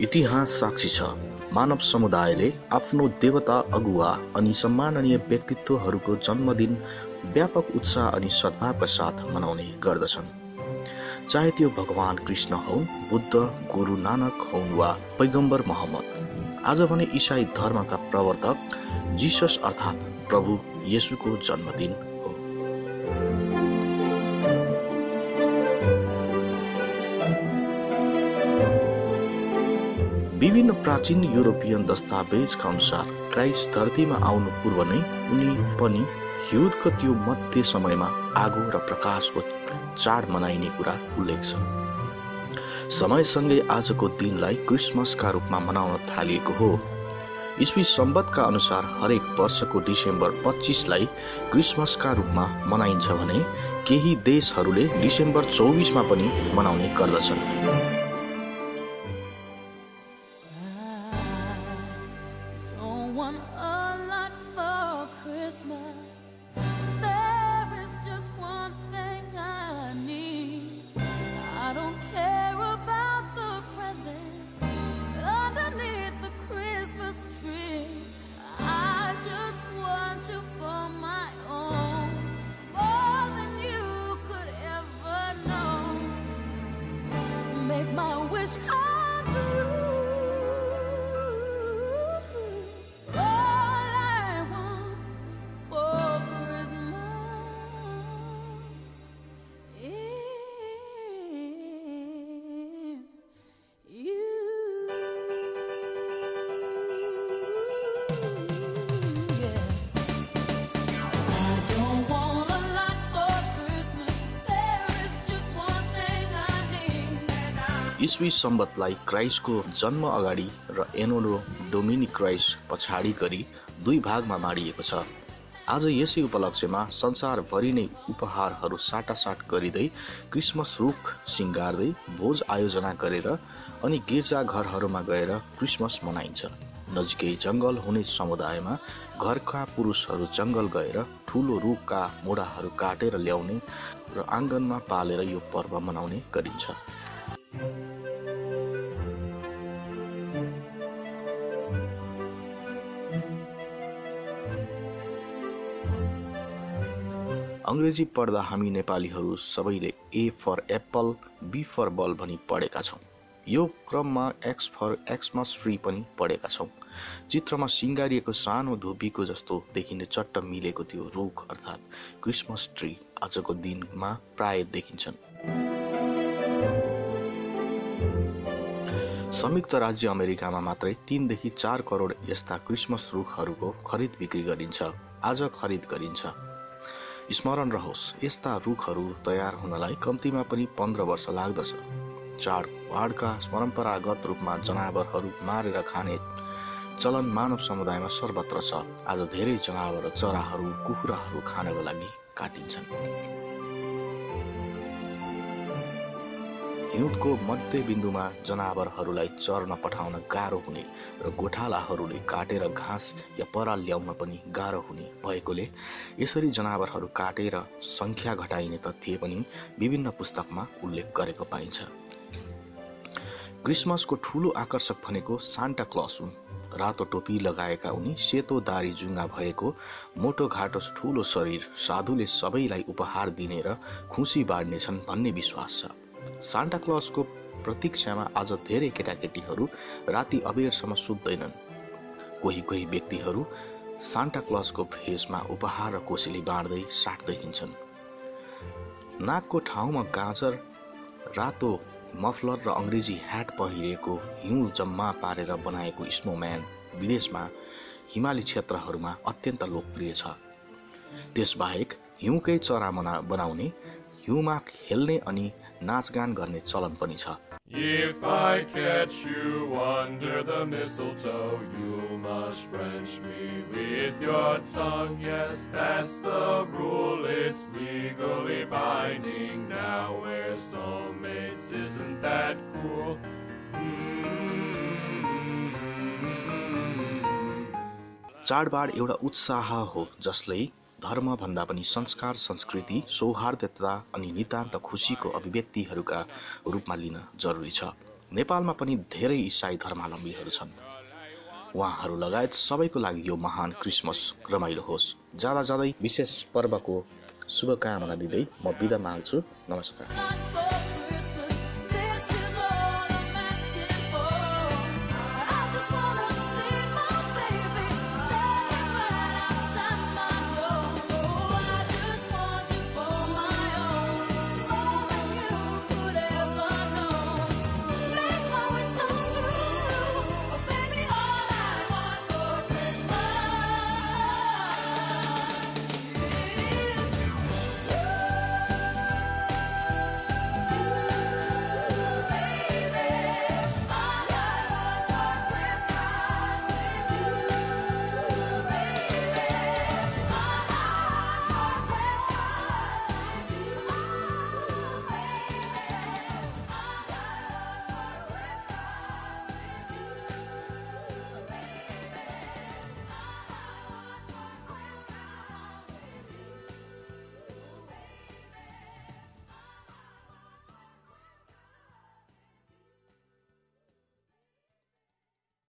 इतिहास साक्षी छ। मानव समुदायले आफ्नो देवता अगुवा अनि सम्माननीय व्यक्तित्वहरूको जन्मदिन व्यापक उत्साह अनि सद्भावका साथ मनाउने गर्दछन्। चाहे त्यो भगवान कृष्ण हुन् बुद्ध गुरु नानक हुन् वा पैगम्बर मोहम्मद। आज भने इसाई धर्मका प्रवर्तक जिसस अर्थात् प्रभु येसुको जन्मदिन। विभिन्न प्राचीन युरोपियन दस्तावेजका अनुसार क्राइस्ट धरतीमा आउनु पूर्व नै उनी पनि हिउँदको त्यो मध्य समयमा आगो र प्रकाशको चाड मनाइने कुरा उल्लेख छ समयसँगै आजको दिनलाई क्रिसमसका रूपमा मनाउन थालिएको हो। इस्वी सम्बतका अनुसार हरेक वर्षको डिसेम्बर पच्चिसलाई क्रिसमसका रूपमा मनाइन्छ भने केही देशहरूले डिसेम्बर चौबिसमा पनि मनाउने गर्दछन्। want a lot for Christmas. There is just one thing I need. I don't care about the presents underneath the Christmas tree. I just want you for my own, more than you could ever know. Make my wish come true. इस्वी सम्बतलाई क्राइस्टको जन्म अगाडि र एनोलो Duminy Christ पछाडि गरी दुई भागमा माडिएको छ। आज यसै उपलक्ष्यमा संसारभरि नै उपहारहरू साटासाट गरिँदै क्रिसमस रुख सिँगार्दै भोज आयोजना गरेर अनि गिर्जा घरहरूमा गएर क्रिसमस मनाइन्छ। नजिकै जङ्गल हुने समुदायमा घरका पुरुषहरू जङ्गल गएर ठुलो रुखका मोडाहरू काटेर ल्याउने र आँगनमा पालेर यो पर्व मनाउने गरिन्छ। अङ्ग्रेजी पढ्दा हामी नेपालीहरू सबैले A for apple B for ball भनी पढेका छौँ। यो क्रममा एक्स फर एक्समस ट्री पनि पढेका छौँ। चित्रमा सिँगारिएको सानो धुपीको जस्तो देखिने चट्ट मिलेको त्यो रुख अर्थात् क्रिसमस ट्री आजको दिनमा प्राय देखिन्छन्। संयुक्त राज्य अमेरिकामा मात्रै तिनदेखि चार करोड यस्ता क्रिसमस रुखहरूको खरिद बिक्री गरिन्छ। आज खरिद गरिन्छ। स्मरण रहोस् यस्ता रुखहरू तयार हुनलाई कम्तीमा पनि पन्ध्र वर्ष लाग्दछ। चाडबाडका परम्परागत रूपमा जनावरहरू मारेर खाने चलन मानव समुदायमा सर्वत्र छ। आज धेरै जनावर चराहरू कुखुराहरू खानको लागि काटिन्छन्। हिउँदको मध्यबिन्दुमा जनावरहरूलाई चर्न पठाउन गाह्रो हुने र गोठालाहरूले काटेर घाँस या पराल ल्याउन पनि गाह्रो हुने भएकोले यसरी जनावरहरू काटेर सङ्ख्या घटाइने तथ्य पनि विभिन्न पुस्तकमा उल्लेख गरेको पाइन्छ। क्रिसमसको ठुलो आकर्षक भनेको सान्टा क्लस हुन्। रातो टोपी लगाएका उनी सेतो दारी जुङ्गा भएको मोटो घाटो ठुलो शरीर साधुले सबैलाई उपहार दिने र खुसी बाँड्नेछन् भन्ने विश्वास छ। सान्टा क्लसको प्रतीक्षामा आज धेरै केटाकेटीहरू राति अबेरसम्म सुत्दैनन्। कोही कोही व्यक्तिहरू सान्टा क्लसको भेषमा उपहार र कोसेली बाँड्दै साट्दै हिँड्छन्। नाकको ठाउँमा गाजर रातो मफलर र अङ्ग्रेजी ह्याट पहिरिएको हिउँ जम्मा पारेर बनाएको स्नोम्यान विदेशमा हिमाली क्षेत्रहरूमा अत्यन्त लोकप्रिय छ। त्यसबाहेक हिउँकै चरा मना बनाउने हिउँमा खेल्ने अनि नाचगान गर्ने चलन पनि छ If I catch you under the mistletoe, you must French me with your tongue. Yes, that's the rule, it's legally binding. Now we're soulmates, isn't that cool? चाडबाड एउटा उत्साह हो जसले धर्म भन्दा पनि संस्कार संस्कृति सौहार्दता अनि नितान्त खुसीको अभिव्यक्तिहरूका रूपमा लिन जरुरी छ। नेपालमा पनि धेरै इसाई धर्मावलम्बीहरू छन्। उहाँहरू लगायत सबैको लागि यो महान क्रिसमस रमाइलो होस्। जाँदा जाँदै विशेष पर्वको शुभकामना दिँदै म बिदा माग्छु। नमस्कार।